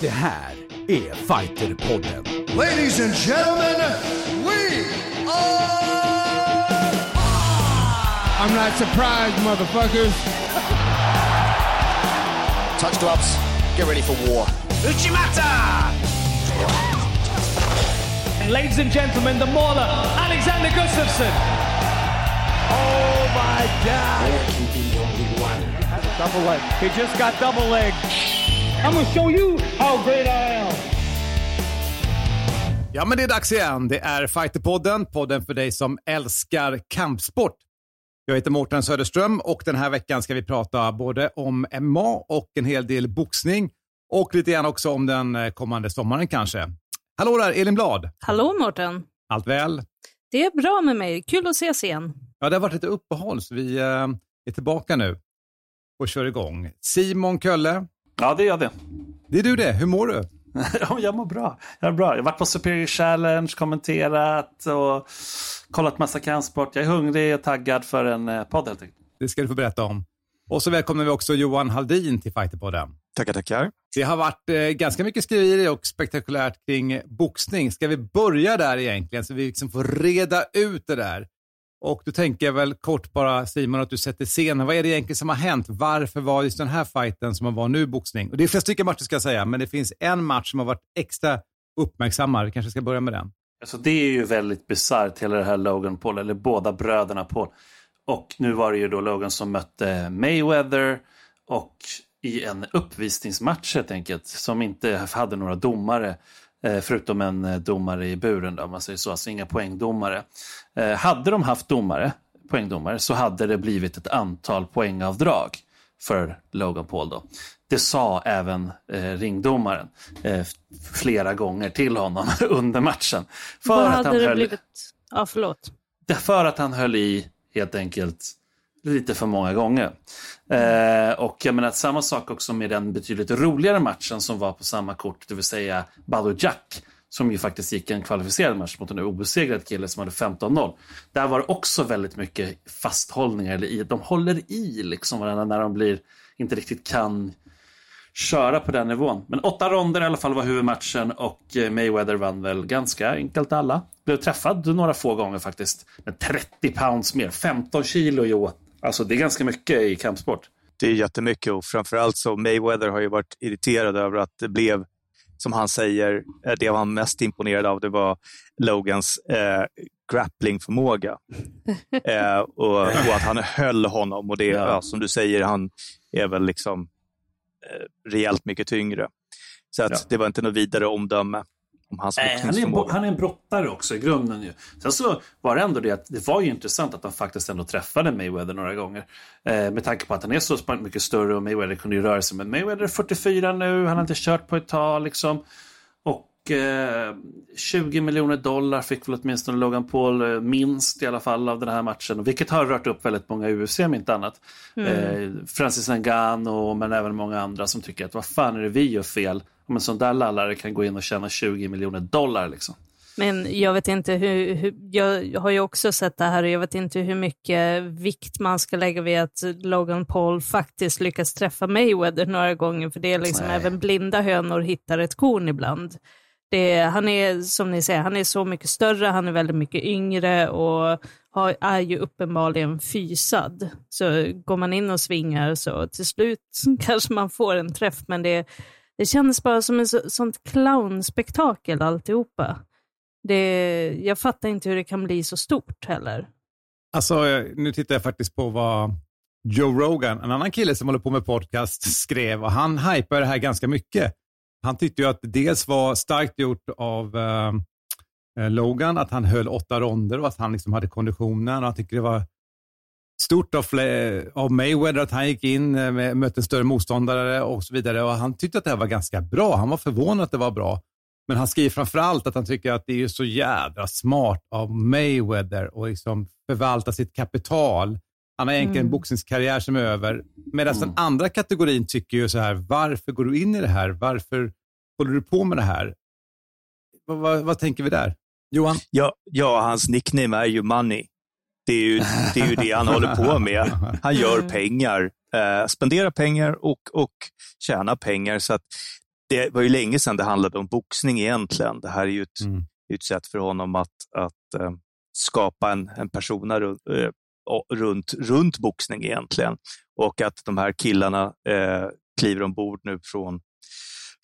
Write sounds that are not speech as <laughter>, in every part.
Det här är Fighterpodden. Ladies and gentlemen, we are... I'm not surprised, motherfuckers. Touch gloves. Get ready for war. Uchimata! Ladies and gentlemen, the mauler, Alexander Gustafsson. Oh my god! Double leg. He just got double leg. I'm gonna show you how great I am. Ja, men det är dags igen. Det är Fighterpodden, podden för dig som älskar kampsport. Jag heter Mårten Söderström och den här veckan ska vi prata både om MMA och en hel del boxning och lite grann också om den eh, kommande sommaren kanske. Hallå där, Elin Blad. Hallå Mårten. Allt väl? Det är bra med mig. Kul att ses igen. Ja, det har varit lite uppehåll så vi eh, är tillbaka nu och kör igång. Simon Kölle. Ja, det gör det. Det är du det. Hur mår du? <laughs> Ja, jag mår bra. Jag, är bra. jag har varit på Superior Challenge, kommenterat och kollat massa kampsport. Jag är hungrig och taggad för en eh, podd helt enkelt. Det ska du få berätta om. Och så välkomnar vi också Johan Haldin till Fighterpodden. Tackar, tackar. Det har varit eh, ganska mycket skriverier och spektakulärt kring boxning. Ska vi börja där egentligen så vi liksom får reda ut det där? Och då tänker jag väl kort bara Simon att du sätter scenen. Vad är det egentligen som har hänt? Varför var just den här fighten som var nu boxning? Och det är flera stycken matcher ska jag säga, men det finns en match som har varit extra uppmärksammad. Vi kanske ska börja med den. Alltså, det är ju väldigt bisarrt, hela det här Logan Paul, eller båda bröderna Paul. Och nu var det ju då Logan som mötte Mayweather och i en uppvisningsmatch helt enkelt, som inte hade några domare. Eh, förutom en eh, domare i buren, då, om man säger så, alltså inga poängdomare. Eh, hade de haft domare, poängdomare så hade det blivit ett antal poängavdrag för Logan Paul. Då. Det sa även eh, ringdomaren eh, flera gånger till honom <laughs> under matchen. För Vad att hade han det höll, blivit? Ja, förlåt. För att han höll i helt enkelt lite för många gånger. Eh, och jag menar samma sak också med den betydligt roligare matchen som var på samma kort, det vill säga Badou Jack som ju faktiskt gick en kvalificerad match mot en obesegrad kille som hade 15-0. Där var det också väldigt mycket fasthållningar, eller i, de håller i liksom varandra när de blir, inte riktigt kan köra på den nivån. Men åtta ronder i alla fall var huvudmatchen och eh, Mayweather vann väl ganska enkelt alla. Blev träffad några få gånger faktiskt. Men 30 pounds mer, 15 kilo jo. Alltså det är ganska mycket i kampsport. Det är jättemycket och framförallt så Mayweather har ju varit irriterad över att det blev, som han säger, eh, det var han mest imponerad av, det var Logans eh, grapplingförmåga. <laughs> eh, och, och att han höll honom och det, Ja. ja. som du säger, han är väl liksom eh, rejält mycket tyngre. Så att Ja. det var inte något vidare omdöme om hans Nej, han, är en, han är en brottare också i grunden. Ju. Sen så var det ändå det att det var ju intressant att han faktiskt ändå träffade Mayweather några gånger. Eh, med tanke på att han är så mycket större och Mayweather kunde ju röra sig. Men Mayweather är 44 nu, han har inte kört på ett tag liksom. Och eh, 20 miljoner dollar fick väl åtminstone Logan Paul eh, minst i alla fall av den här matchen. Vilket har rört upp väldigt många i UFC om inte annat. Eh, Francis Ngannou men även många andra som tycker att vad fan är det vi gör fel? Om en sån där lallare kan gå in och tjäna 20 miljoner dollar liksom. Men jag vet inte hur, hur, jag har ju också sett det här och jag vet inte hur mycket vikt man ska lägga vid att Logan Paul faktiskt lyckas träffa Mayweather några gånger, för det är liksom Nej. även blinda hönor hittar ett korn ibland. Det han är, som ni säger, han är så mycket större, han är väldigt mycket yngre och har, är ju uppenbarligen fysad. Så går man in och svingar så till slut <laughs> kanske man får en träff, men det, det kändes bara som ett så, sånt clownspektakel alltihopa. Det, jag fattar inte hur det kan bli så stort heller. Alltså, nu tittar jag faktiskt på vad Joe Rogan, en annan kille som håller på med podcast, skrev och han hypar det här ganska mycket. Han tyckte ju att det dels var starkt gjort av eh, eh, Logan, att han höll åtta ronder och att han liksom hade konditionen. Och han tyckte det var stort av, av Mayweather att han gick in, eh, med, mötte en större motståndare och så vidare. Och han tyckte att det här var ganska bra. Han var förvånad att det var bra. Men han skriver framför allt att han tycker att det är så jädra smart av Mayweather att liksom förvalta sitt kapital. Han har egentligen en boxningskarriär som är över. Medan den andra kategorin tycker ju så här, varför går du in i det här? Varför håller du på med det här? Vad, vad, vad tänker vi där? Johan? Ja, ja, hans nickname är ju Money. Det är ju det, är ju det han <laughs> håller på med. Han gör pengar, eh, spenderar pengar och, och tjänar pengar. Så att det var ju länge sedan det handlade om boxning egentligen. Det här är ju ett, Mm. ett sätt för honom att, att eh, skapa en, en persona eh, runt, runt boxning egentligen. Och att de här killarna eh, kliver ombord nu från,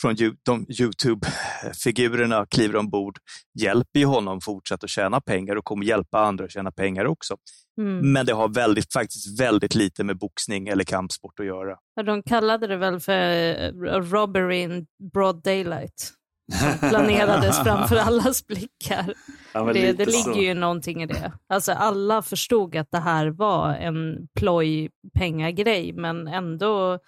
från de Youtube-figurerna kliver ombord, hjälper ju honom fortsätta att tjäna pengar och kommer hjälpa andra att tjäna pengar också. Mm. Men det har väldigt, faktiskt väldigt lite med boxning eller kampsport att göra. De kallade det väl för eh, robbery in broad daylight. Som planerades framför allas blickar. Ja, Det, det ligger ju någonting i det. Alltså alla förstod att det här var en ploj pengagrej men ändå,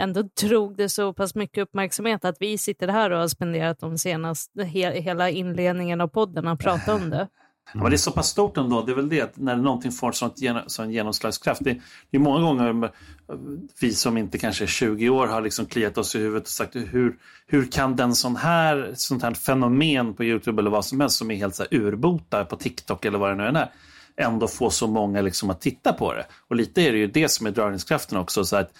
ändå drog det så pass mycket uppmärksamhet att vi sitter här och har spenderat de senaste, he, hela inledningen av podden att prata om det. Ja, men det är så pass stort ändå. Det är väl det att när någonting får sånt gen- sån genomslagskraft. Det, det är många gånger eh, vi som inte kanske är 20 år har liksom kliat oss i huvudet och sagt hur, hur kan den sån här, sånt här fenomen på Youtube eller vad som helst som är helt så här urbota på TikTok eller vad det nu än är ändå få så många liksom att titta på det. Och lite är det ju det som är dragningskraften också. Så att,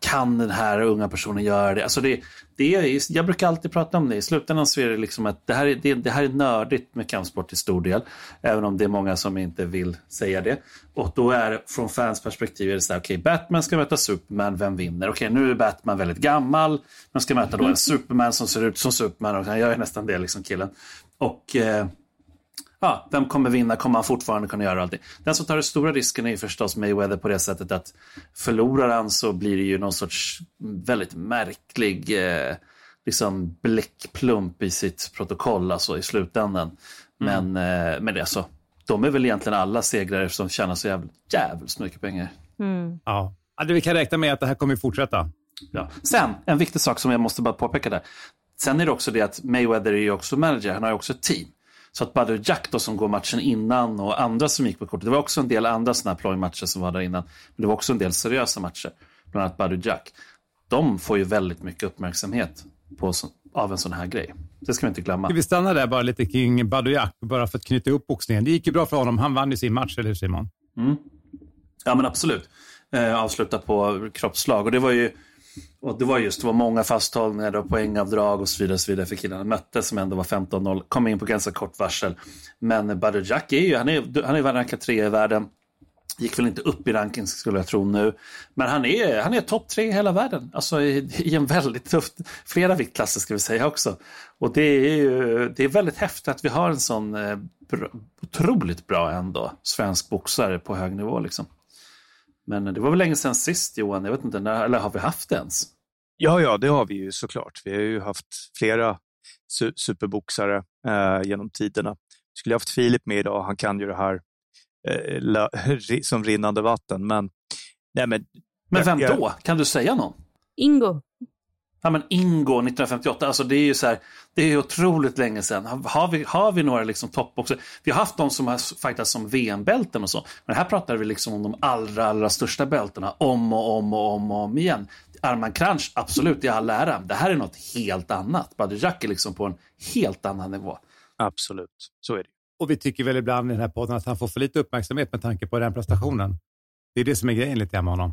kan den här unga personen göra det? Alltså det, det är, jag brukar alltid prata om det. I slutändan så är det liksom att det här är, det, det här är nördigt med kampsport till stor del. Även om det är många som inte vill säga det. Och då är från fans perspektiv är det så här, okej Batman ska möta Superman, vem vinner? Okej nu är Batman väldigt gammal, men ska möta då en Superman som ser ut som Superman och han gör nästan det liksom killen. Och eh, ja, vem kommer vinna? Kommer han fortfarande kunna göra allting? Den som tar den stora risken är ju förstås Mayweather på det sättet att förlorar han så blir det ju någon sorts väldigt märklig eh, liksom bläckplump i sitt protokoll alltså i slutändan. Men eh, med det så, de är väl egentligen alla segrare som tjänar så jävligt, jävligt mycket pengar. Ja. Ja, vi kan räkna med att det här kommer fortsätta. Ja. Sen, en viktig sak som jag måste bara påpeka där. Sen är det också det att Mayweather är ju också manager, han har ju också ett team. Så att Badr Jack då som går matchen innan och andra som gick på kortet, det var också en del andra sådana här plojmatcher som var där innan. Men det var också en del seriösa matcher, bland annat Badr Jack. De får ju väldigt mycket uppmärksamhet på, av en sån här grej. Det ska vi inte glömma. Ska vi stanna där bara lite kring Badouiak, bara för att knyta upp boxningen. Det gick ju bra för honom. Han vann ju sin match, eller hur Simon? Ja men absolut. Eh, avsluta på kroppsslag. Och det var ju och det var just det var många fasthållningar och poängavdrag och så vidare, så vidare för killarna mötte som ändå var 15-0. Kom in på ganska kort varsel. Men Badr Jack är ju, han är, han är rankad trea i världen. Gick väl inte upp i ranking skulle jag tro nu. Men han är, han är topp tre i hela världen. Alltså i, i en väldigt tuff, flera viktklasser ska vi säga också. Och det är ju, det är väldigt häftigt att vi har en sån eh, bra, otroligt bra ändå svensk boxare på hög nivå liksom. Men det var väl länge sedan sist Johan, jag vet inte, när, eller har vi haft det ens? Ja, ja, det har vi ju såklart. Vi har ju haft flera su superboxare eh, genom tiderna. Skulle haft Filip med idag, han kan ju det här eh, la, <laughs> som rinnande vatten. Men, nej, men, Men vem jag- då? Kan du säga någon? Ingo. Ja men Ingo 1958, alltså det är ju så här, det är otroligt länge sedan. Har- vi, har vi några liksom toppboxare? Vi har haft de som har fightats som VM-bälten och så. Men här pratar vi liksom om de allra, allra största bältena om och om och om och om igen. Arman Kranch, absolut i all ära. Det här är något helt annat. Badr Jack är liksom på en helt annan nivå. Absolut, så är det. Och vi tycker väl ibland i den här podden att han får för lite uppmärksamhet med tanke på den prestationen. Det är det som är grejen lite grann med honom.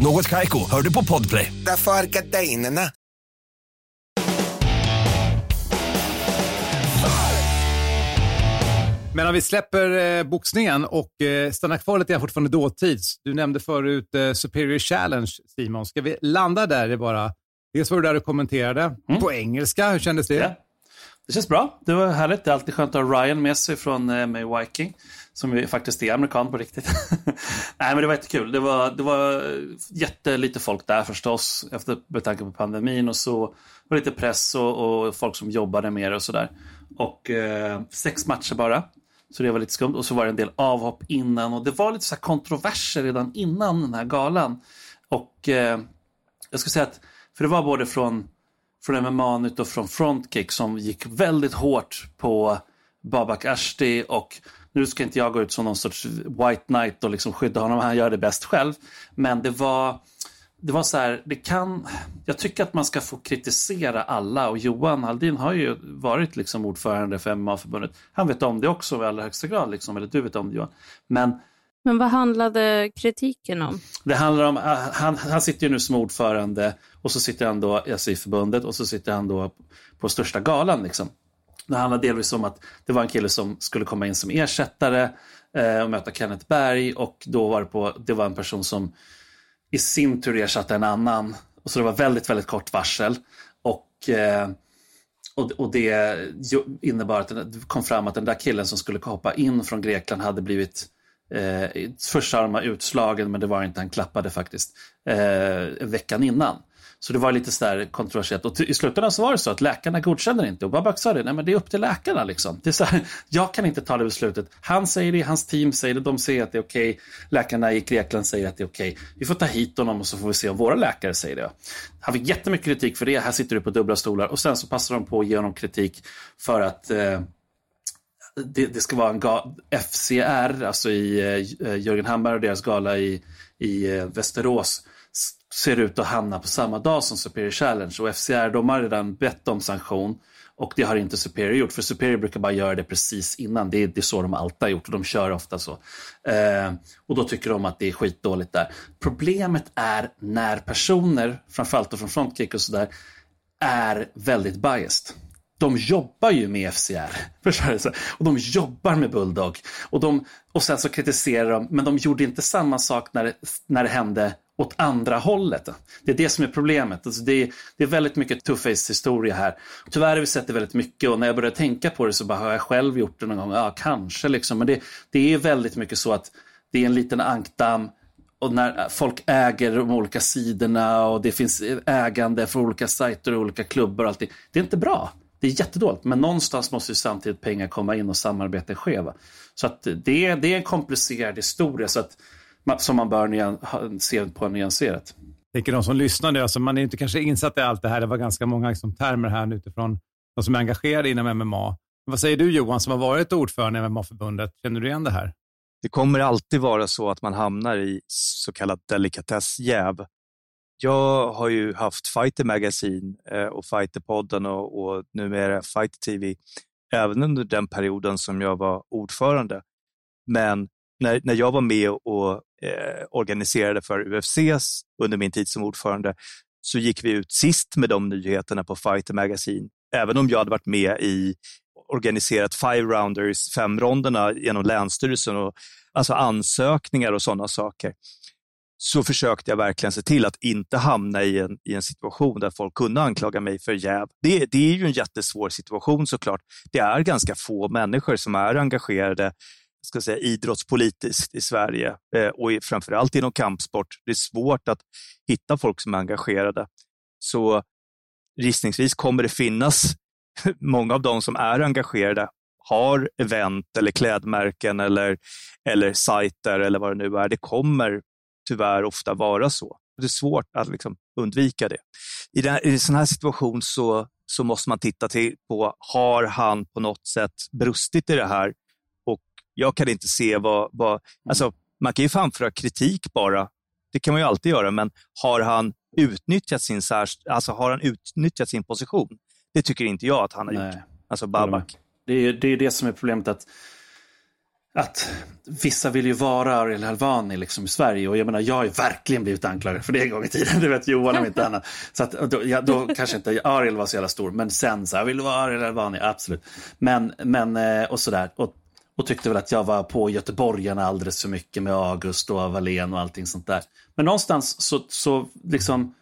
Något Kaiko, hör du på Podplay. Därför är gardinerna. Men om vi släpper eh, boxningen och eh, stannar kvar lite grann fortfarande dåtids. Du nämnde förut eh, Superior Challenge, Simon. Ska vi landa där bara? Dels var du där och kommenterade på engelska. Hur kändes det? Ja. Det känns bra. Det var härligt. Det är alltid skönt att ha Ryan med sig från eh, May Viking. Som ju faktiskt är amerikan på riktigt. <laughs> Nej, men det var jättekul. Det var, det var jättelite folk där förstås. Efter, med tanke på pandemin och så. Det var lite press och, och folk som jobbade med det och sådär. Och eh, sex matcher bara. Så det var lite skumt. Och så var det en del avhopp innan. Och det var lite så här kontroverser redan innan den här galan. Och eh, jag skulle säga att, för det var både från, från MMA och från frontkick som gick väldigt hårt på Babak Ashti och nu ska inte jag gå ut som någon sorts white knight och liksom skydda honom, han gör det bäst själv. Men det var, det var så här, det kan, jag tycker att man ska få kritisera alla och Johan Haldin har ju varit liksom ordförande för MMA-förbundet. Han vet om det också i allra högsta grad, liksom, eller du vet om det Johan. Men men vad handlade kritiken om? det handlar om, ah, han, han sitter ju nu som ordförande och så sitter han då alltså i förbundet och så sitter han då på största galan. Liksom. Det handlar delvis om att det var en kille som skulle komma in som ersättare eh, och möta Kenneth Berg och då var det, på, det var en person som i sin tur ersatte en annan. Och så det var väldigt, väldigt kort varsel. Och, eh, och, och det innebar att det kom fram att den där killen som skulle hoppa in från Grekland hade blivit eh, först sa de var utslagen, men det var inte, han klappade faktiskt eh, veckan innan. Så det var lite sådär kontroversiellt. Och till- i slutändan så var det så att läkarna godkänner inte. Och Babak sa det, nej men det är upp till läkarna liksom. Det är så här, <laughs> jag kan inte ta det beslutet. Han säger det, hans team säger det, de säger att det är okej. Läkarna i Grekland säger att det är okej. Vi får ta hit honom och så får vi se om våra läkare säger det. Han fick jättemycket kritik för det. Här sitter du på dubbla stolar. Och sen så passar de på att ge honom kritik för att eh, det, det ska vara en FCR, alltså i eh, eh Jörgen Hammar och deras gala i, i eh, Västerås, ser ut att hamna på samma dag som Superior Challenge. Och FCR, de har redan bett om sanktion. Och det har inte Superior gjort, för Superior brukar bara göra det precis innan. Det är, det är så de alltid har gjort och de kör ofta så. Eh, och då tycker de att det är skitdåligt där. Problemet är när personer, framförallt då från Frontkick och sådär, är väldigt biased. De jobbar ju med FCR. <laughs> Och de jobbar med Bulldog. Och, de, och sen så kritiserar de, men de gjorde inte samma sak när det, när det hände åt andra hållet. Det är det som är problemet. Alltså det, är, det är väldigt mycket two-face historia här. Tyvärr har vi sett det väldigt mycket och när jag började tänka på det så bara har jag själv gjort det någon gång. Ja, kanske liksom. Men det, det är väldigt mycket så att det är en liten ankdamm och när folk äger de olika sidorna och det finns ägande för olika sajter och olika klubbar och allting. Det är inte bra. Det är jättedåligt, men någonstans måste ju samtidigt pengar komma in och samarbete ske. Va? Så att det, är, det är en komplicerad historia så att, som man bör nyan, se på nyanserat. tänker de som lyssnar nu, alltså man är inte kanske insatt i allt det här. Det var ganska många liksom, termer här utifrån de som är engagerade inom MMA. Vad säger du Johan som har varit ordförande i MMA-förbundet? Känner du igen det här? Det kommer alltid vara så att man hamnar i så kallat delikatessjäv. Jag har ju haft Fighter Magazine eh, och Fighterpodden och, och numera Fighter TV även under den perioden som jag var ordförande. Men när, när jag var med och eh, organiserade för UFCs under min tid som ordförande så gick vi ut sist med de nyheterna på Fighter Magazine. Även om jag hade varit med i organiserat five rounders, femronderna genom Länsstyrelsen och alltså ansökningar och sådana saker så försökte jag verkligen se till att inte hamna i en, i en situation där folk kunde anklaga mig för jäv. Det, det är ju en jättesvår situation såklart. Det är ganska få människor som är engagerade ska säga, idrottspolitiskt i Sverige eh, och i, framförallt inom kampsport. Det är svårt att hitta folk som är engagerade. Så gissningsvis kommer det finnas <laughs> många av de som är engagerade har event eller klädmärken eller, eller sajter eller vad det nu är. Det kommer tyvärr ofta vara så. Det är svårt att liksom undvika det. I, den, I en sån här situation så, så måste man titta till på, har han på något sätt brustit i det här? Och jag kan inte se vad, vad alltså man kan ju framföra kritik bara, det kan man ju alltid göra, men har han utnyttjat sin, särs, alltså har han utnyttjat sin position? Det tycker inte jag att han har gjort. Nej. Alltså Babak. Det är det, är det som är problemet. att att vissa vill ju vara Ariel Helvani liksom i Sverige och jag menar jag har ju verkligen blivit anklagad för det en gång i tiden, <laughs> det vet Johan om inte annat. Så att, då, ja, då <laughs> kanske inte Ariel var så jävla stor, men sen så här, vill du vara Ariel Helvani? Absolut. Men, men eh, och sådär. Och, och tyckte väl att jag var på göteborgarna alldeles för mycket med August och Wallén och allting sånt där. Men någonstans så, så liksom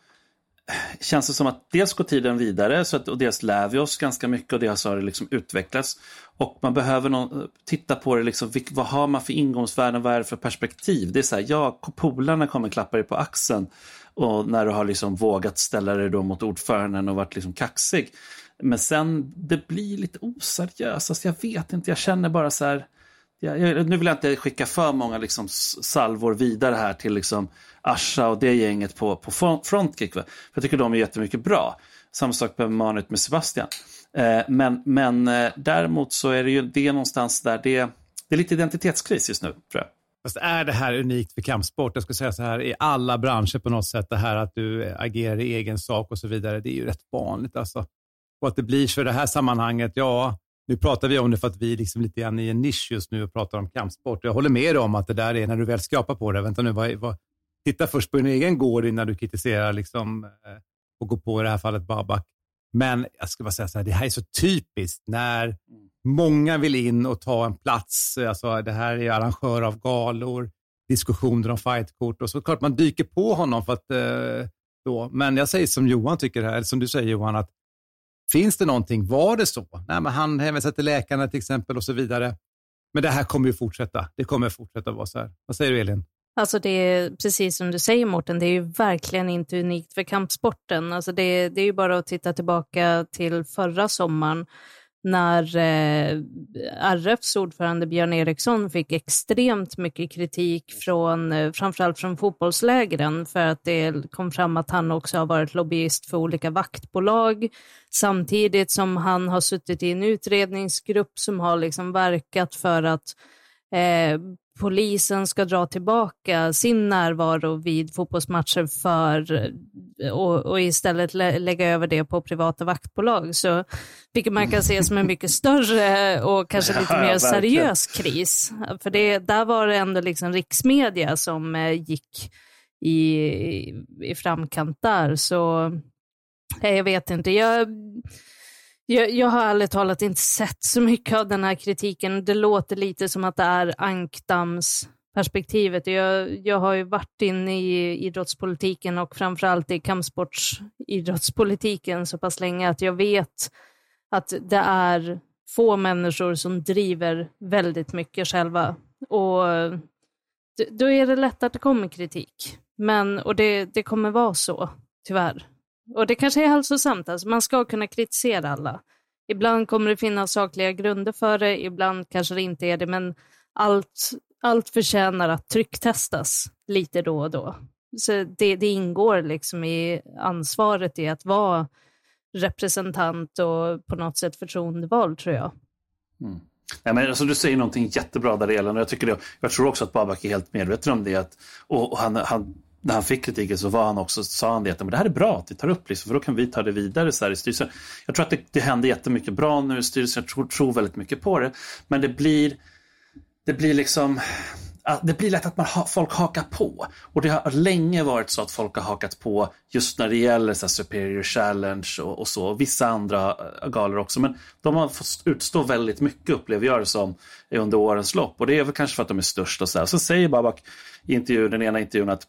känns det som att dels går tiden vidare så att, och dels lär vi oss ganska mycket och dels har det liksom utvecklats. Och man behöver någon, titta på det, liksom, vilk, vad har man för ingångsvärden, vad är det för perspektiv? Det är så här, ja, polarna kommer klappa dig på axeln och när du har liksom vågat ställa dig då mot ordföranden och varit liksom kaxig. Men sen, det blir lite oseriöst, alltså, jag vet inte, jag känner bara så här, jag, jag, nu vill jag inte skicka för många liksom, salvor vidare här till liksom, Asha och det gänget på, på Frontkick. Va? För jag tycker de är jättemycket bra. Samma sak med Manet med Sebastian. Eh, men men eh, däremot så är det ju det någonstans där det, det är lite identitetskris just nu, tror jag. Fast är det här unikt för kampsport? Jag skulle säga så här, i alla branscher på något sätt, det här att du agerar i egen sak och så vidare, det är ju rätt vanligt alltså. Och att det blir så i det här sammanhanget, ja, nu pratar vi om det för att vi är liksom lite grann i en nisch just nu och pratar om kampsport. Jag håller med dig om att det där är när du väl skrapar på det. Vänta nu, vad, vad, titta först på din egen gård innan du kritiserar liksom, eh, och går på i det här fallet Babak. Men jag ska bara säga så här, det här är så typiskt när många vill in och ta en plats. Alltså, det här är arrangör av galor, diskussioner om fightkort och så klart man dyker på honom för att eh, då. Men jag säger som Johan tycker här, eller som du säger Johan, att finns det någonting? Var det så? Nej, men han hänvisar till läkarna till exempel och så vidare. Men det här kommer ju fortsätta. Det kommer fortsätta vara så här. Vad säger du Elin? Alltså det är precis som du säger Mårten, det är ju verkligen inte unikt för kampsporten. Alltså det, det är ju bara att titta tillbaka till förra sommaren när eh, RFs ordförande Björn Eriksson fick extremt mycket kritik från eh, framförallt från fotbollslägren för att det kom fram att han också har varit lobbyist för olika vaktbolag samtidigt som han har suttit i en utredningsgrupp som har liksom verkat för att eh, polisen ska dra tillbaka sin närvaro vid fotbollsmatcher för, och, och istället lä lägga över det på privata vaktbolag. Så, vilket man kan se som en mycket större och kanske <laughs> lite mer seriös kris. För det, där var det ändå liksom riksmedia som eh, gick i, i framkant där. Så jag vet inte. Jag, jag, jag har ärligt talat inte sett så mycket av den här kritiken. Det låter lite som att det är ankdamsperspektivet. Jag, jag har ju varit inne i idrottspolitiken och framförallt i kampsportsidrottspolitiken så pass länge att jag vet att det är få människor som driver väldigt mycket själva. Och då är det lätt att det kommer kritik. Men, och det, det kommer vara så, tyvärr. Och det kanske är hälsosamt, alltså man ska kunna kritisera alla. Ibland kommer det finnas sakliga grunder för det, ibland kanske det inte är det, men allt, allt förtjänar att trycktestas lite då och då. Så det, det ingår liksom i ansvaret i att vara representant och på något sätt förtroendevald, tror jag. Mm. Ja, men alltså, du säger någonting jättebra där, Elin, och jag, tycker det, jag tror också att Babak är helt medveten om det. Att, och han, han när han fick kritiken så var han också, sa han det att det här är bra att vi tar upp, liksom, för då kan vi ta det vidare så här i styrelsen. Jag tror att det, det händer jättemycket bra nu i styrelsen, jag tror, tror väldigt mycket på det. Men det blir, det blir liksom, det blir lätt att man ha, folk hakar på. Och det har länge varit så att folk har hakat på just när det gäller så Superior Challenge och, och så. Och vissa andra eh, galor också. Men de har fått utstå väldigt mycket upplever jag det som under årens lopp. Och det är väl kanske för att de är störst och så här. Så säger Babak i intervjun, den ena intervjun att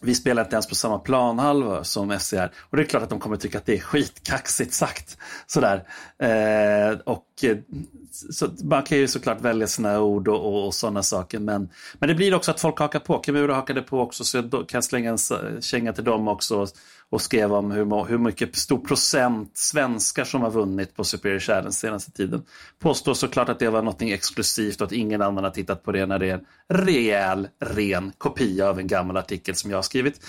vi spelar inte ens på samma planhalva som SCR. Och det är klart att de kommer tycka att det är skitkaxigt sagt. Sådär. Eh, och, eh, så man kan ju såklart välja sina ord och, och, och sådana saker. Men, men det blir också att folk hakar på. Kimura hakade på också så jag kan slänga en känga till dem också och skrev om hur, hur mycket stor procent svenskar som har vunnit på Superior Challenge senaste tiden. Påstår såklart att det var något exklusivt och att ingen annan har tittat på det när det är en rejäl, ren kopia av en gammal artikel som jag har skrivit.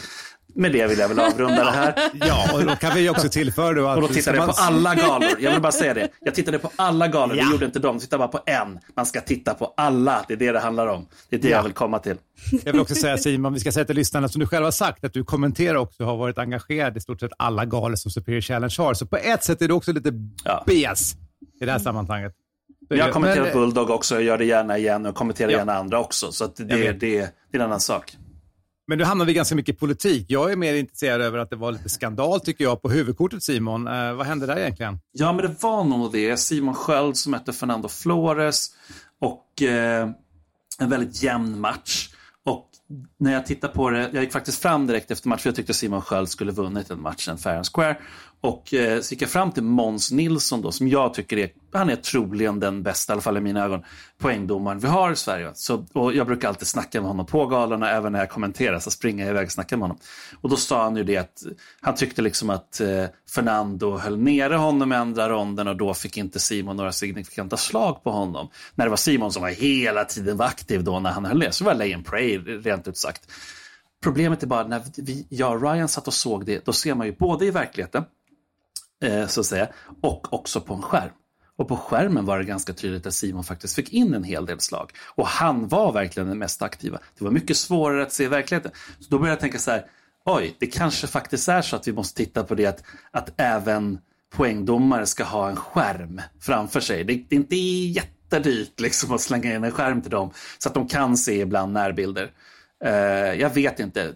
Med det vill jag väl avrunda det här. <laughs> Ja, och då kan vi också tillföra då att... Och då tittade jag på alla galor. Jag vill bara säga det. Jag tittade på alla galor. Ja. Det gjorde inte de. Jag tittade bara på en. Man ska titta på alla. Det är det det handlar om. Det är det ja. jag vill komma till. Jag vill också säga Simon, vi ska säga till lyssnarna, som du själv har sagt, att du kommenterar också och har varit engagerad i stort sett alla galor som Superior Challenge har. Så på ett sätt är du också lite ja. BS i det här sammanhanget. Jag har kommenterat Men, Bulldog också, jag gör det gärna igen och kommenterar ja. gärna andra också. Så det, det, det, är en annan sak. Men nu hamnar vi ganska mycket i politik. Jag är mer intresserad över att det var lite skandal tycker jag på huvudkortet Simon. Eh, vad hände där egentligen? Ja, men det var nog det. Simon Sköld som mötte Fernando Flores och eh, en väldigt jämn match. När jag tittar på det, jag gick faktiskt fram direkt efter matchen, för jag tyckte Simon Sköld skulle vunnit den matchen, fair and square. Och eh, så gick jag fram till Måns Nilsson då, som jag tycker är han är troligen den bästa, i alla fall i mina ögon, poängdomaren vi har i Sverige. Så, och jag brukar alltid snacka med honom på galorna, även när jag kommenterar, så springer jag iväg och snackar med honom. Och då sa han ju det att han tyckte liksom att eh, Fernando höll nere honom i andra ronden och då fick inte Simon några signifikanta slag på honom. När det var Simon som var hela tiden var aktiv då när han höll ner, så var lay and pray rent ut sagt. Problemet är bara när vi, jag och Ryan satt och såg det, då ser man ju både i verkligheten, Eh, så att säga, och också på en skärm. Och på skärmen var det ganska tydligt att Simon faktiskt fick in en hel del slag. Och han var verkligen den mest aktiva. Det var mycket svårare att se verkligheten. Så då började jag tänka så här, oj, det kanske faktiskt är så att vi måste titta på det att, att även poängdomare ska ha en skärm framför sig. Det, det är inte jättedyrt liksom att slänga in en skärm till dem så att de kan se ibland närbilder. Uh, jag vet inte.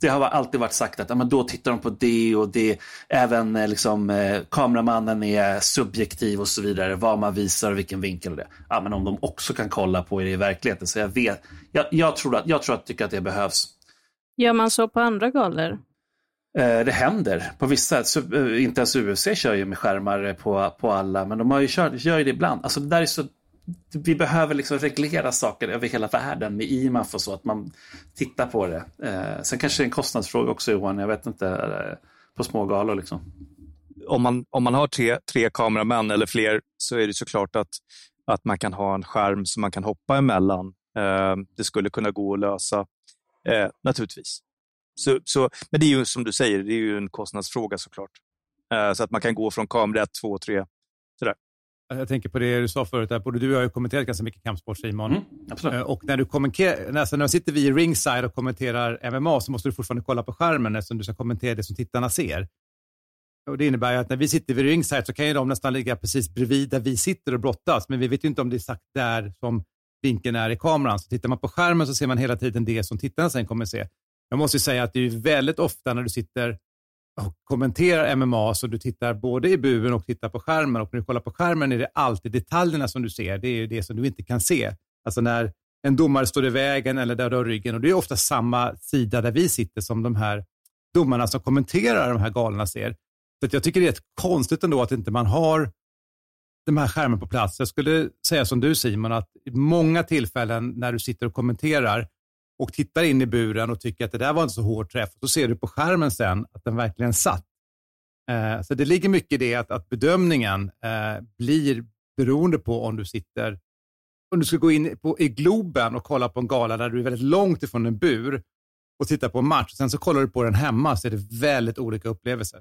Det har alltid varit sagt att ja, men då tittar de på det och det. Även eh, liksom, eh, kameramannen är subjektiv och så vidare. Vad man visar och vilken vinkel det. Ja, men om de också kan kolla på det i verkligheten. Så jag vet. Jag, jag tror att jag tror att, tycker att det behövs. Gör man så på andra galor? Eh, det händer på vissa. Eh, inte ens UFC kör ju med skärmar på, på alla. Men de har ju kört, gör ju det ibland. Alltså det där är så vi behöver liksom reglera saker över hela världen med IMAF och så, att man tittar på det. Eh, sen kanske det är en kostnadsfråga också Johan, jag vet inte, eh, på smågalor. liksom. Om man, om man har tre, tre kameramän eller fler så är det såklart att, att man kan ha en skärm som man kan hoppa emellan. Eh, det skulle kunna gå att lösa, eh, naturligtvis. Så, så, men det är ju som du säger, det är ju en kostnadsfråga såklart. Eh, så att man kan gå från kamera 1, 2, 3. Jag tänker på det du sa förut, både du och jag har ju kommenterat ganska mycket kampsport Simon. Mm, absolut. Eh, och när du kommenterar, alltså när sitter vi i ringside och kommenterar MMA så måste du fortfarande kolla på skärmen eftersom du ska kommentera det som tittarna ser. Och Det innebär att när vi sitter vid ringside så kan ju de nästan ligga precis bredvid där vi sitter och brottas, men vi vet ju inte om det är exakt där som vinkeln är i kameran. Så tittar man på skärmen så ser man hela tiden det som tittarna sen kommer se. Jag måste säga att det är väldigt ofta när du sitter kommenterar MMA så du tittar både i buren och tittar på skärmen. Och när du kollar på skärmen är det alltid detaljerna som du ser. Det är det som du inte kan se. Alltså när en domare står i vägen eller där du har ryggen. Och det är ofta samma sida där vi sitter som de här domarna som kommenterar de här galorna ser. Så jag tycker det är konstigt ändå att inte man har de här skärmen på plats. Jag skulle säga som du Simon, att i många tillfällen när du sitter och kommenterar och tittar in i buren och tycker att det där var inte så hård träff, så ser du på skärmen sen att den verkligen satt. Eh, så det ligger mycket i det att, att bedömningen eh, blir beroende på om du sitter, om du ska gå in på, i Globen och kolla på en gala där du är väldigt långt ifrån en bur och titta på en match, sen så kollar du på den hemma så är det väldigt olika upplevelser.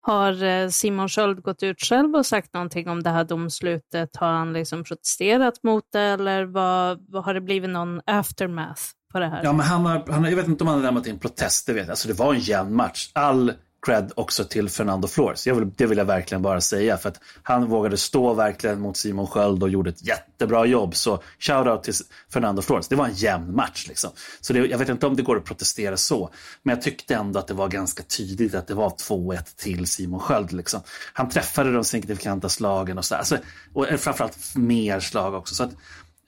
Har eh, Simon Sköld gått ut själv och sagt någonting om det här domslutet? Har han liksom protesterat mot det eller vad, vad har det blivit någon aftermath på det här? Ja, men han har, han, jag vet inte om han har lämnat in protest, det vet jag. Alltså, det var en jämn match. All cred också till Fernando Flores. Jag vill, det vill jag verkligen bara säga. För att han vågade stå verkligen mot Simon Sköld och gjorde ett jättebra jobb. Så shout-out till Fernando Flores. Det var en jämn match. Liksom. Så det, jag vet inte om det går att protestera så. Men jag tyckte ändå att det var ganska tydligt att det var 2-1 till Simon Sköld. Liksom. Han träffade de signifikanta slagen och så. Alltså, och framförallt mer slag också. Så att,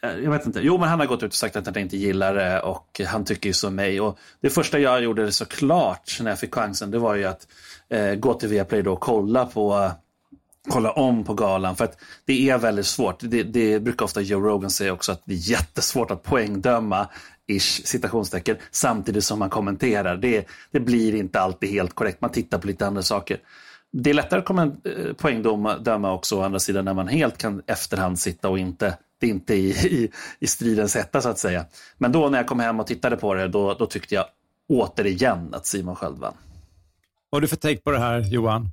Eh, jag vet inte. Jo, men han har gått ut och sagt att han inte gillar det och han tycker ju som mig. Och det första jag gjorde såklart när jag fick chansen, det var ju att eh, gå till Viaplay då och kolla på kolla om på galan. För att det är väldigt svårt. Det, det brukar ofta Joe Rogan säga också att det är jättesvårt att poängdöma ish, citationstecken, samtidigt som man kommenterar. Det, det blir inte alltid helt korrekt. Man tittar på lite andra saker. Det är lättare att eh, poängdöma också å andra sidan när man helt kan efterhand sitta och inte inte i, i, i stridens hetta så att säga. Men då när jag kom hem och tittade på det, då, då tyckte jag återigen att Simon Sköld vann. Vad har du för take på det här, Johan?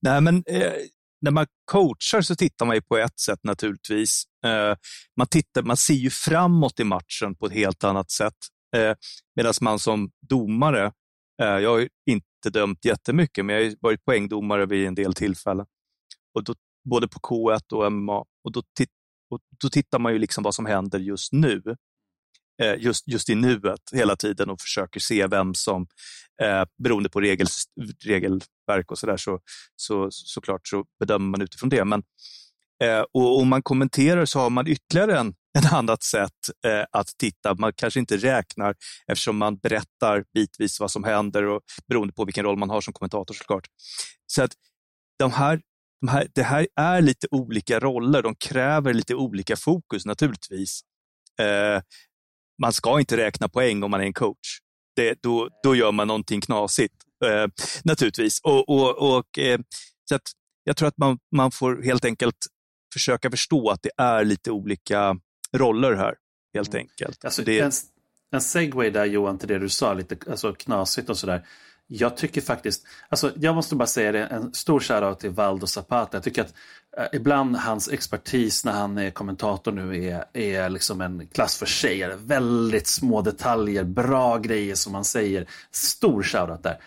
Nej, men eh, när man coachar så tittar man ju på ett sätt naturligtvis. Eh, man, tittar, man ser ju framåt i matchen på ett helt annat sätt. Eh, Medan man som domare, eh, jag har inte dömt jättemycket, men jag har varit poängdomare vid en del tillfällen. Och då, både på K1 och MMA. Och då, och då tittar man ju liksom vad som händer just nu. Eh, just, just i nuet hela tiden och försöker se vem som, eh, beroende på regel, regelverk och sådär, så, så, såklart så bedömer man utifrån det. Men, eh, och om man kommenterar så har man ytterligare en, ett annat sätt eh, att titta. Man kanske inte räknar eftersom man berättar bitvis vad som händer och beroende på vilken roll man har som kommentator såklart. Så att de här de här, det här är lite olika roller, de kräver lite olika fokus naturligtvis. Eh, man ska inte räkna poäng om man är en coach. Det, då, då gör man någonting knasigt, eh, naturligtvis. Och, och, och eh, så att jag tror att man, man får helt enkelt försöka förstå att det är lite olika roller här, helt enkelt. Alltså, det, en, en segway där Johan till det du sa, lite alltså, knasigt och sådär. Jag tycker faktiskt, alltså jag måste bara säga det, en stor shoutout till Valdo Zapata. Jag tycker att eh, ibland hans expertis när han är kommentator nu är, är liksom en klass för sig. Väldigt små detaljer, bra grejer som han säger. Stor shoutout där.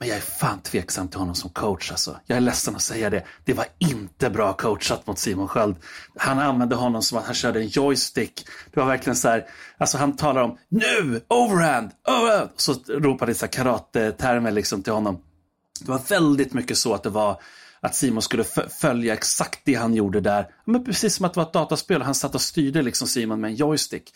Men jag är fan tveksam till honom som coach alltså. Jag är ledsen att säga det. Det var inte bra coachat mot Simon Sköld. Han använde honom som att han körde en joystick. Det var verkligen så här, alltså han talar om nu, overhand, overhand. Så ropade så karate-termer liksom till honom. Det var väldigt mycket så att det var att Simon skulle följa exakt det han gjorde där. Men precis som att det var ett dataspel. Han satt och styrde liksom Simon med en joystick.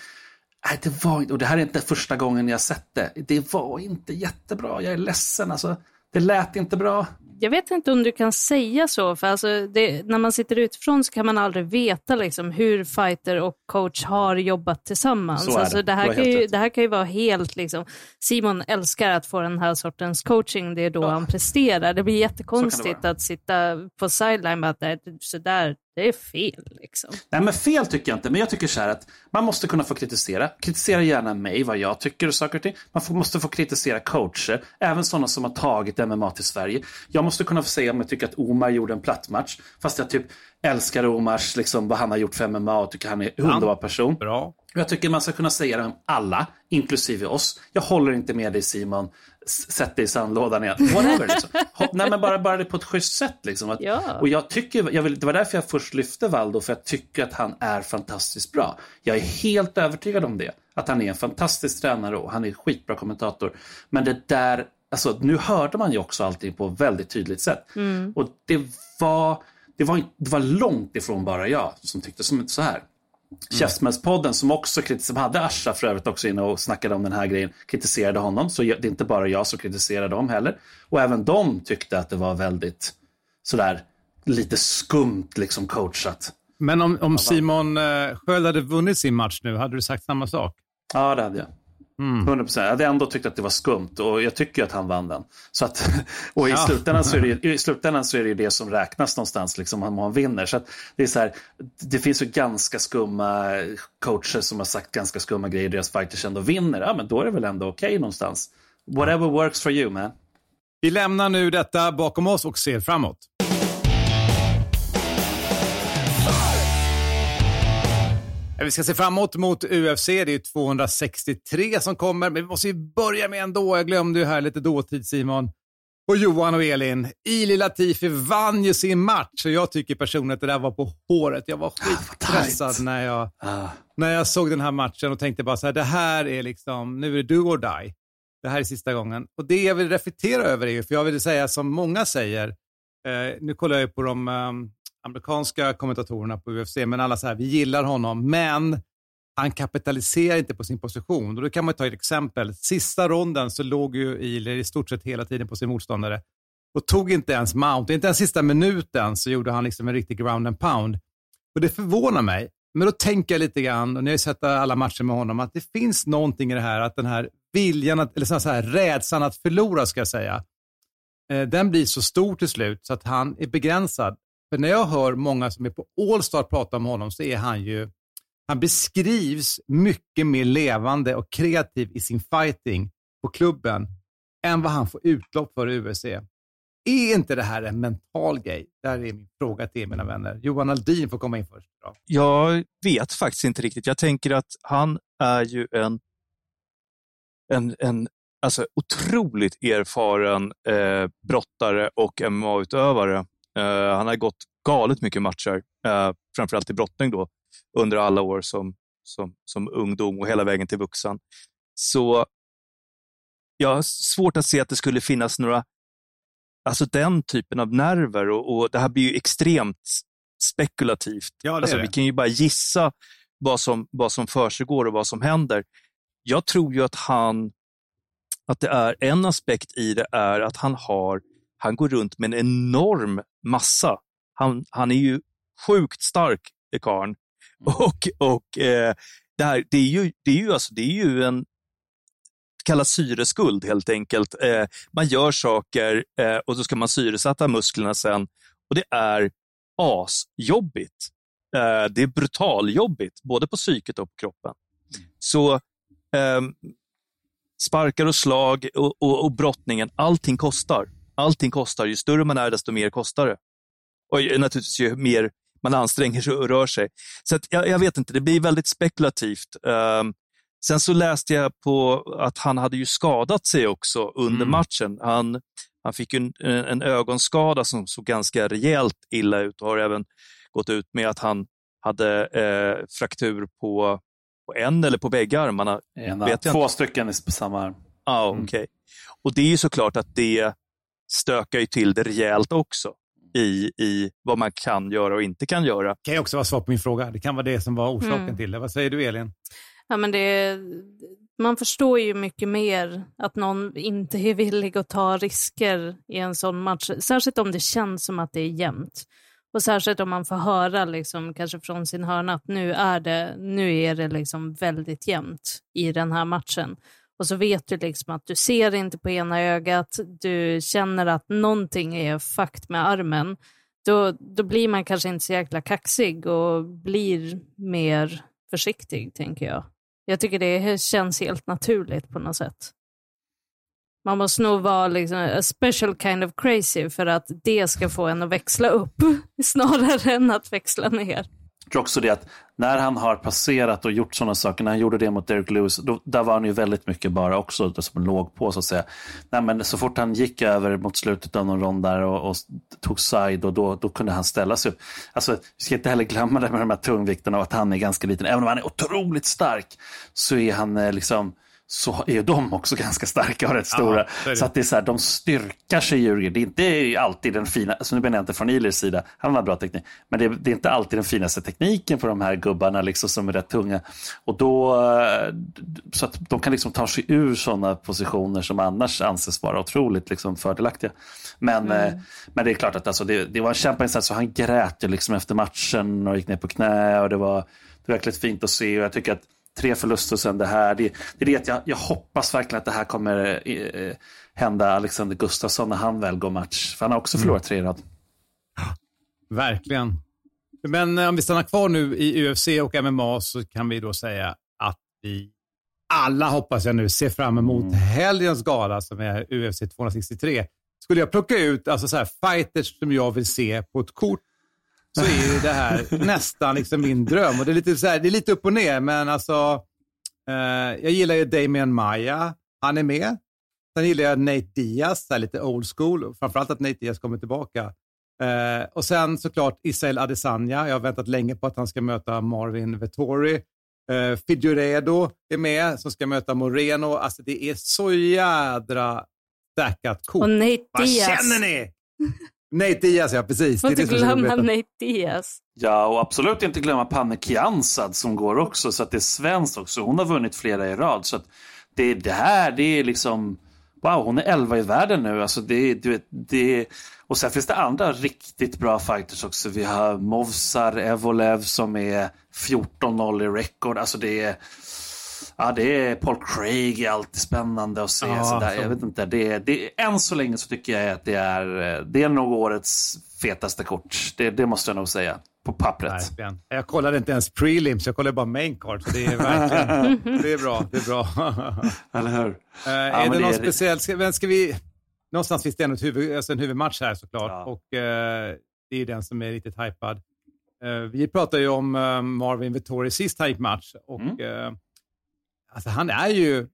Nej, det var och det här är inte första gången jag sett det. Det var inte jättebra. Jag är ledsen alltså. Det lät inte bra. Jag vet inte om du kan säga så, för alltså det, när man sitter utifrån så kan man aldrig veta liksom, hur fighter och coach har jobbat tillsammans. Så är det. Alltså, det, här kan ju, det här kan ju vara helt, liksom, Simon älskar att få den här sortens coaching, det är då ja. han presterar. Det blir jättekonstigt det att sitta på sideline med att det är sådär, det är fel. Liksom. Nej, men fel tycker jag inte. Men jag tycker så här att man måste kunna få kritisera. Kritisera gärna mig, vad jag tycker och saker och ting. Man får, måste få kritisera coacher, även sådana som har tagit MMA till Sverige. Jag måste kunna få säga om jag tycker att Omar gjorde en platt match. Fast jag typ älskar Omars, liksom, vad han har gjort för MMA och tycker han är en underbar person. Bra. Jag tycker man ska kunna säga det om alla, inklusive oss. Jag håller inte med dig Simon sätt dig i sandlådan igen. Whatever, liksom. <laughs> Nej, men bara, bara det på ett schysst sätt. Liksom. Att, ja. Och jag tycker, jag vill, det var därför jag först lyfte Valdo, för jag tycker att han är fantastiskt bra. Jag är helt övertygad om det. Att han är en fantastisk tränare och han är en skitbra kommentator. Men det där, alltså nu hörde man ju också allting på ett väldigt tydligt sätt. Mm. Och det var, det, var, det var långt ifrån bara jag som tyckte som så här. Mm. Käftsmällspodden som också som hade Asha för övrigt också inne och snackade om den här grejen, kritiserade honom. Så det är inte bara jag som kritiserar dem heller. Och även de tyckte att det var väldigt sådär lite skumt liksom coachat. Men om, om Simon eh, Sköld hade vunnit sin match nu, hade du sagt samma sak? Ja, det hade jag. Mm. 100%. Jag hade ändå tyckt att det var skumt och jag tycker att han vann den. Så att, <laughs> och i, ja. slutändan så är det, <laughs> i slutändan så är det ju det som räknas någonstans, liksom, om man vinner. Så det, är så här, det finns ju ganska skumma coacher som har sagt ganska skumma grejer, deras fighters ändå vinner. Ja, men då är det väl ändå okej okay någonstans. Whatever works for you man. Vi lämnar nu detta bakom oss och ser framåt. Vi ska se framåt mot UFC. Det är 263 som kommer, men vi måste ju börja med ändå. Jag glömde ju här lite dåtid Simon. Och Johan och Elin. Ili Latifi vann ju sin match och jag tycker personligen att det där var på håret. Jag var skitpressad när jag, ah. när jag såg den här matchen och tänkte bara så här, det här är liksom, nu är det do or die. Det här är sista gången. Och det jag vill reflektera över är ju, för jag vill säga som många säger, eh, nu kollar jag på de um, amerikanska kommentatorerna på UFC, men alla så här, vi gillar honom, men han kapitaliserar inte på sin position. Och då kan man ta ett exempel. Sista ronden så låg ju Ealer i stort sett hela tiden på sin motståndare och tog inte ens mount. Inte ens sista minuten så gjorde han liksom en riktig ground and pound. Och det förvånar mig. Men då tänker jag lite grann, och ni har ju sett alla matcher med honom, att det finns någonting i det här, att den här viljan, att, eller så här, rädslan att förlora, ska jag säga, eh, den blir så stor till slut så att han är begränsad. För när jag hör många som är på Allstar prata om honom så är han ju, han beskrivs mycket mer levande och kreativ i sin fighting på klubben än vad han får utlopp för i UFC. Är inte det här en mental grej? Där är min fråga till er, mina vänner. Johan Aldin får komma in först. Då. Jag vet faktiskt inte riktigt. Jag tänker att han är ju en, en, en alltså otroligt erfaren eh, brottare och MMA-utövare. Uh, han har gått galet mycket matcher, uh, framförallt i brottning då, under alla år som, som, som ungdom och hela vägen till vuxen. Så jag har svårt att se att det skulle finnas några, alltså den typen av nerver och, och det här blir ju extremt spekulativt. Ja, alltså, vi kan ju bara gissa vad som, vad som försiggår och vad som händer. Jag tror ju att han, att det är en aspekt i det är att han har han går runt med en enorm massa han, han är ju sjukt stark, karln. Och, och eh, det, här, det, är ju, det, är ju, alltså, det är ju en kallas syreskuld helt enkelt. Eh, man gör saker eh, och så ska man syresätta musklerna sen och det är asjobbigt. Eh, det är brutaljobbigt, både på psyket och på kroppen. Så ehm, sparkar och slag och, och, och brottningen, allting kostar. Allting kostar. Ju större man är, desto mer kostar det. Och naturligtvis ju mer man anstränger sig och rör sig. Så jag, jag, vet inte, det blir väldigt spekulativt. Um, sen så läste jag på att han hade ju skadat sig också under mm. matchen. Han, han fick en, en ögonskada som såg ganska rejält illa ut och har även gått ut med att han hade eh, fraktur på, på en eller på bägge armarna. Ena, vet två inte. stycken på samma arm. Mm. okej. Okay. Och det är ju såklart att det stökar ju till det rejält också i, i vad man kan göra och inte kan göra. Det kan ju också vara svar på min fråga. Det kan vara det som var orsaken mm. till det. Vad säger du, Elin? Ja, men det, man förstår ju mycket mer att någon inte är villig att ta risker i en sån match. Särskilt om det känns som att det är jämnt. Och särskilt om man får höra liksom, kanske från sin hörna att nu är det, nu är det liksom väldigt jämnt i den här matchen. Och så vet du liksom att du ser inte på ena ögat, du känner att någonting är fakt med armen. Då, då blir man kanske inte så jäkla kaxig och blir mer försiktig, tänker jag. Jag tycker det känns helt naturligt på något sätt. Man måste nog vara liksom a special kind of crazy för att det ska få en att växla upp <laughs> snarare än att växla ner. Jag tror också det att när han har passerat och gjort sådana saker, när han gjorde det mot Derek Lewis, då, där var han ju väldigt mycket bara också som låg på så att säga. Nej, men så fort han gick över mot slutet av någon rond där och, och tog side och då, då kunde han ställa sig upp. Alltså, vi ska inte heller glömma det med de här tungvikterna och att han är ganska liten. Även om han är otroligt stark så är han eh, liksom så är de också ganska starka och rätt stora. Ja, så att det är så här, de styrkar sig Djurgården. Det är inte alltid den fina, alltså nu menar jag inte från Ilers sida, han har bra teknik, men det är, det är, inte alltid den finaste tekniken på de här gubbarna liksom, som är rätt tunga. Och då, så att de kan liksom ta sig ur sådana positioner som annars anses vara otroligt liksom, fördelaktiga. Men, mm. eh, men det är klart att alltså, det, det var en kämpainsats och han grät ju liksom efter matchen och gick ner på knä och det var, det var verkligen fint att se och jag tycker att tre förluster sen det här. Det, det är det att jag, jag hoppas verkligen att det här kommer eh, hända Alexander Gustafsson när han väl går match. För han har också förlorat tre i rad. Verkligen. Men eh, om vi stannar kvar nu i UFC och MMA så kan vi då säga att vi alla, hoppas jag nu, ser fram emot mm. helgens gala som är UFC 263. Skulle jag plocka ut alltså så här, fighters som jag vill se på ett kort så är det här nästan liksom min dröm. Och det, är lite så här, det är lite upp och ner, men alltså, eh, jag gillar ju Damien Maya. Han är med. Sen gillar jag Nate Diaz, så lite old school. Framförallt att Nate Diaz kommer tillbaka. Eh, och sen såklart Israel Adesanya. Jag har väntat länge på att han ska möta Marvin Vettori. Eh, Figueredo är med, som ska möta Moreno. Alltså det är så jädra stackat kort. Och Nate Vad känner ni? Nate Diaz, ja precis. Får inte glömma Nate Diaz. Ja, och absolut inte glömma Panne Kiansad som går också, så att det är svenskt också. Hon har vunnit flera i rad. Så att det, det här, det är liksom... Wow, hon är 11 i världen nu. Alltså det, du vet, det, och sen finns det andra riktigt bra fighters också. Vi har Movsar Evolev som är 14-0 i record. Alltså det är... Ja, det är Paul Craig är alltid spännande att se. Ja, sådär. Så... Jag vet inte, det, det, än så länge så tycker jag att det är, det är nog årets fetaste kort. Det, det måste jag nog säga. På pappret. Verkligen. Jag kollade inte ens prelims, jag kollade bara main card. Det är verkligen <laughs> det är bra. Det är bra. <laughs> Eller hur? Uh, ja, är det någon det speciell, ska, ska vi, någonstans finns det en, huvud, alltså en huvudmatch här såklart. Ja. Och uh, det är den som är riktigt hypad. Uh, vi pratade ju om Marvin Vettori sist han gick match. Och, mm Alltså han är ju,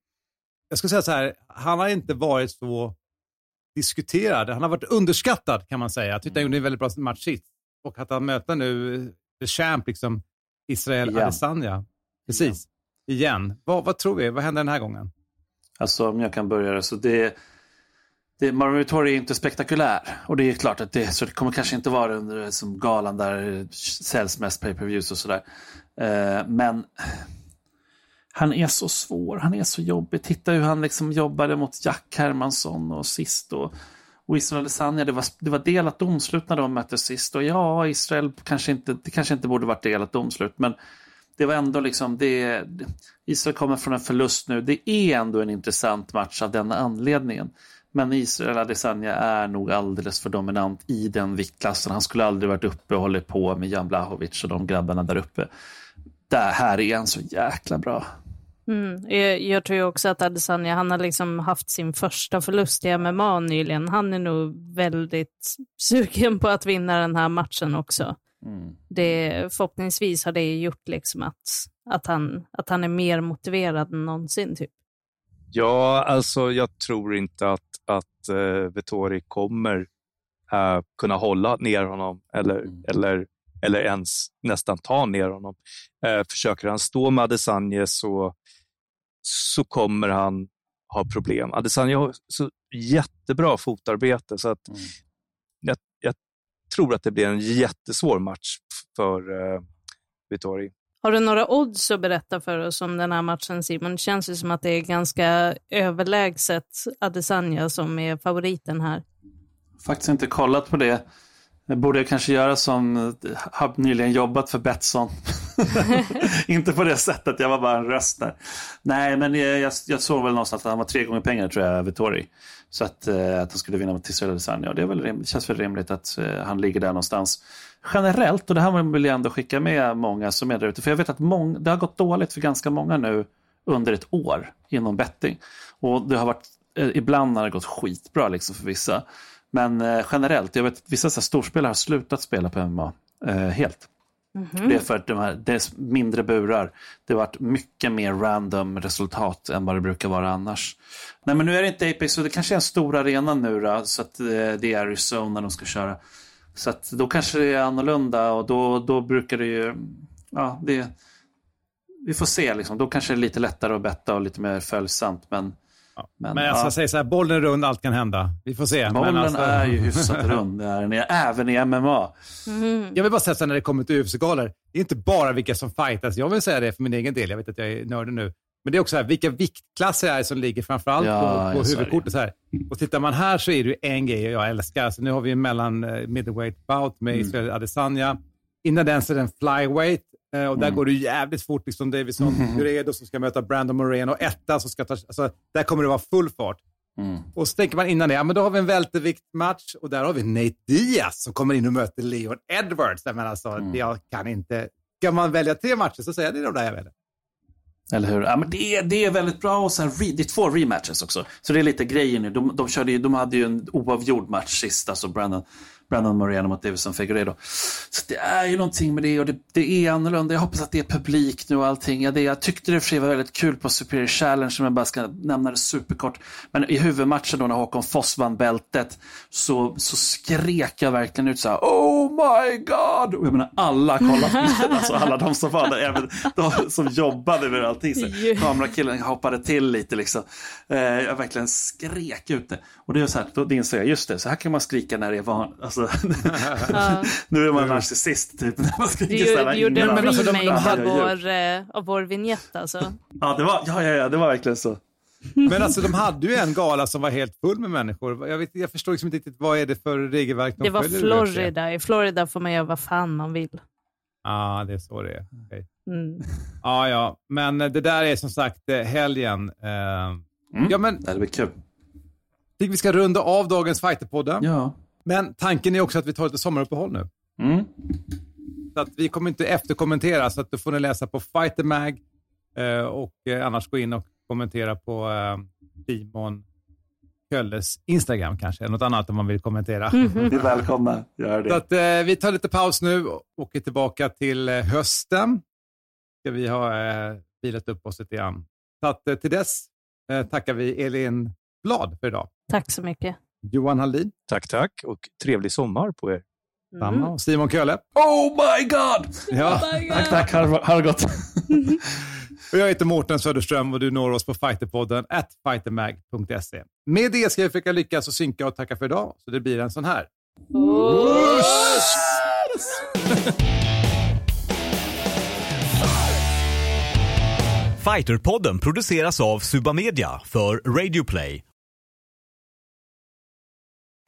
jag ska säga så här, han har inte varit så diskuterad. Han har varit underskattad kan man säga. Jag tyckte han gjorde en väldigt bra match sist. Och att han möter nu the champ, liksom, Israel Igen. Adesanya. Precis, igen. Igen. Vad, vad tror vi? Vad händer den här gången? Alltså om jag kan börja så det det, Vittori är inte spektakulär. Och det är klart att det, så det kommer kanske inte vara under som galan där säljs mest pay-per-views och sådär. Eh, men han är så svår, han är så jobbig. Titta hur han liksom jobbade mot Jack Hermansson och sist. Och, Och Israel Adesanya, det var, det var delat domslut när de möttes sist. Och ja, Israel kanske inte, det kanske inte borde varit delat domslut. Men det var ändå liksom, det, Israel kommer från en förlust nu. Det är ändå en intressant match av den anledningen. Men Israel Adesanya är nog alldeles för dominant i den viktklassen. Han skulle aldrig varit uppe och hållit på med Jan Blahovic och de grabbarna där uppe. Det här är han så jäkla bra. Mm. Jag, jag tror också att Adesanya, han har liksom haft sin första förlust i MMA nyligen. Han är nog väldigt sugen på att vinna den här matchen också. Mm. Det, förhoppningsvis har det gjort liksom att, att, han, att han är mer motiverad än någonsin. Typ. Ja, alltså jag tror inte att, att uh, Vettori kommer uh, kunna hålla ner honom eller, eller, eller ens nästan ta ner honom. Uh, försöker han stå med Adesanya så, så kommer han ha problem. Adesanya har så jättebra fotarbete så att Mm. jag, jag tror att det blir en jättesvår match för uh, Vettori. Har du några odds att berätta för oss om den här matchen Simon? Det känns ju som att det är ganska överlägset Adesanya som är favoriten här. Faktiskt inte kollat på det. Borde jag kanske göra som eh, har nyligen jobbat för Betsson. <laughs> <laughs> inte på det sättet, jag var bara en röst där. Nej, men jag, jag, jag såg väl någonstans att han var tre gånger pengar tror jag, Vittori. Så att, eh, att han skulle vinna mot Israel Adesanya. Och det är väl rim, det känns väl rimligt att eh, han ligger där någonstans. Generellt, och det här vill jag ändå skicka med många som är där ute. För jag vet att mång, det har gått dåligt för ganska många nu under ett år inom betting. Och det har varit, eh, ibland har det gått skitbra liksom för vissa. Men eh, generellt, jag vet att vissa så storspelare har slutat spela på MMA eh, helt. Det är för att de här, det är mindre burar. Det har varit mycket mer random resultat än vad det brukar vara annars. Nej men nu är det inte Apex, så det kanske är en stor arena nu då, så att eh, det är Arizona de ska köra. Så att då kanske det är annorlunda och då, då brukar det ju, ja det, vi får se liksom. Då kanske det är lite lättare att betta och lite mer följsamt. Men, Men, jag ska ja. säga så här, bollen är rund, allt kan hända. Vi får se. Bollen men alltså... är ju <laughs> hyfsat rund, är även i MMA. Jag vill bara säga så här, när det kommer till UFC-galor, det är inte bara vilka som fightas. Jag vill säga det för min egen del, jag vet att jag är nördig nu. Men det är också här, vilka viktklasser är det som ligger framförallt Ja, på, på huvudkortet. Så här. Och tittar man här så är det ju en grej jag älskar. Så nu har vi en mellan eh, middleweight bout med Mm. Israel Adesanya. Innan den så är det en flyweight. Eh, Och där Mm. går det jävligt fort. Liksom Davison Guredo som ska möta Brandon Moreno. Etta som ska ta... Alltså, där kommer det vara full fart. Mm. Och så tänker man innan det, ja men då har vi en välterviktmatch och där har vi Nate Diaz som kommer in och möter Leon Edwards. Men alltså, Mm. jag kan inte... Ska man välja tre matcher så säger jag det är de där jag väljer. Eller hur? Ja, men det, är, det är väldigt bra. Och här, re, det är två rematches också. Så det är lite grejen nu. De, de, körde ju, de hade ju en oavgjord match sist, alltså Brandon, Brandon Moreno mot Davison Figueiredo. Så det är ju någonting med det och det, det är annorlunda. Jag hoppas att det är publik nu och allting. Ja, det, jag tyckte det för sig var väldigt kul på Superior Challenge, om jag bara ska nämna det superkort. Men i huvudmatchen då när Håkon Foss vann bältet så, så skrek jag verkligen ut så här Oh my god! Och jag menar alla kollade, alltså alla de som var där, även de som jobbade med allting. Så kamerakillen hoppade till lite liksom. Eh, jag verkligen skrek ut det. Och det är så här, då insåg jag, just det, så här kan man skrika när det är van. Alltså, <laughs> nu är man narcissist typ. När man här du gjorde en innan. alltså, de- remake av, vår, eh, av vår vignett alltså. Ja, det var, ja, ja, ja, det var verkligen så. Men alltså de hade ju en gala som var helt full med människor. Jag, vet, jag förstår liksom inte riktigt vad är det för regelverk de Det var? Florida. I Florida får man göra vad fan man vill. Ja, ah, det är så det är. Okej. Mm. Ja, ja, men eh, det där är som sagt eh, helgen. Eh, Ja, men Det blir kul. tycker vi ska runda av dagens Fighterpodden. Ja. Men tanken är också att vi tar lite sommaruppehåll nu. Mm. Så att vi kommer inte efterkommentera, så att då får ni läsa på Fighter Mag eh, och eh, annars gå in och kommentera på eh, Simon Kölles Instagram kanske, något annat om man vill kommentera. Ni är välkomna, gör Så det. att, eh, vi tar lite paus nu och åker tillbaka till eh, hösten. Ska vi ha eh, vilat upp oss lite grann. Så att, eh, till dess eh, tackar vi Elin Blad för idag. Tack så mycket. Johan Hallin, Tack, tack och trevlig sommar på er. samma. Och Simon Kölle. Oh my god! Ja. Tack, tack. Ha det- ha det gott. <laughs> Och jag heter Mårten Söderström och du når oss på fighterpodden at fightermag.se. Med det ska jag försöka lyckas och synka och tacka för idag, så det blir en sån här. Fighterpodden produceras av Suba Media för Radio Play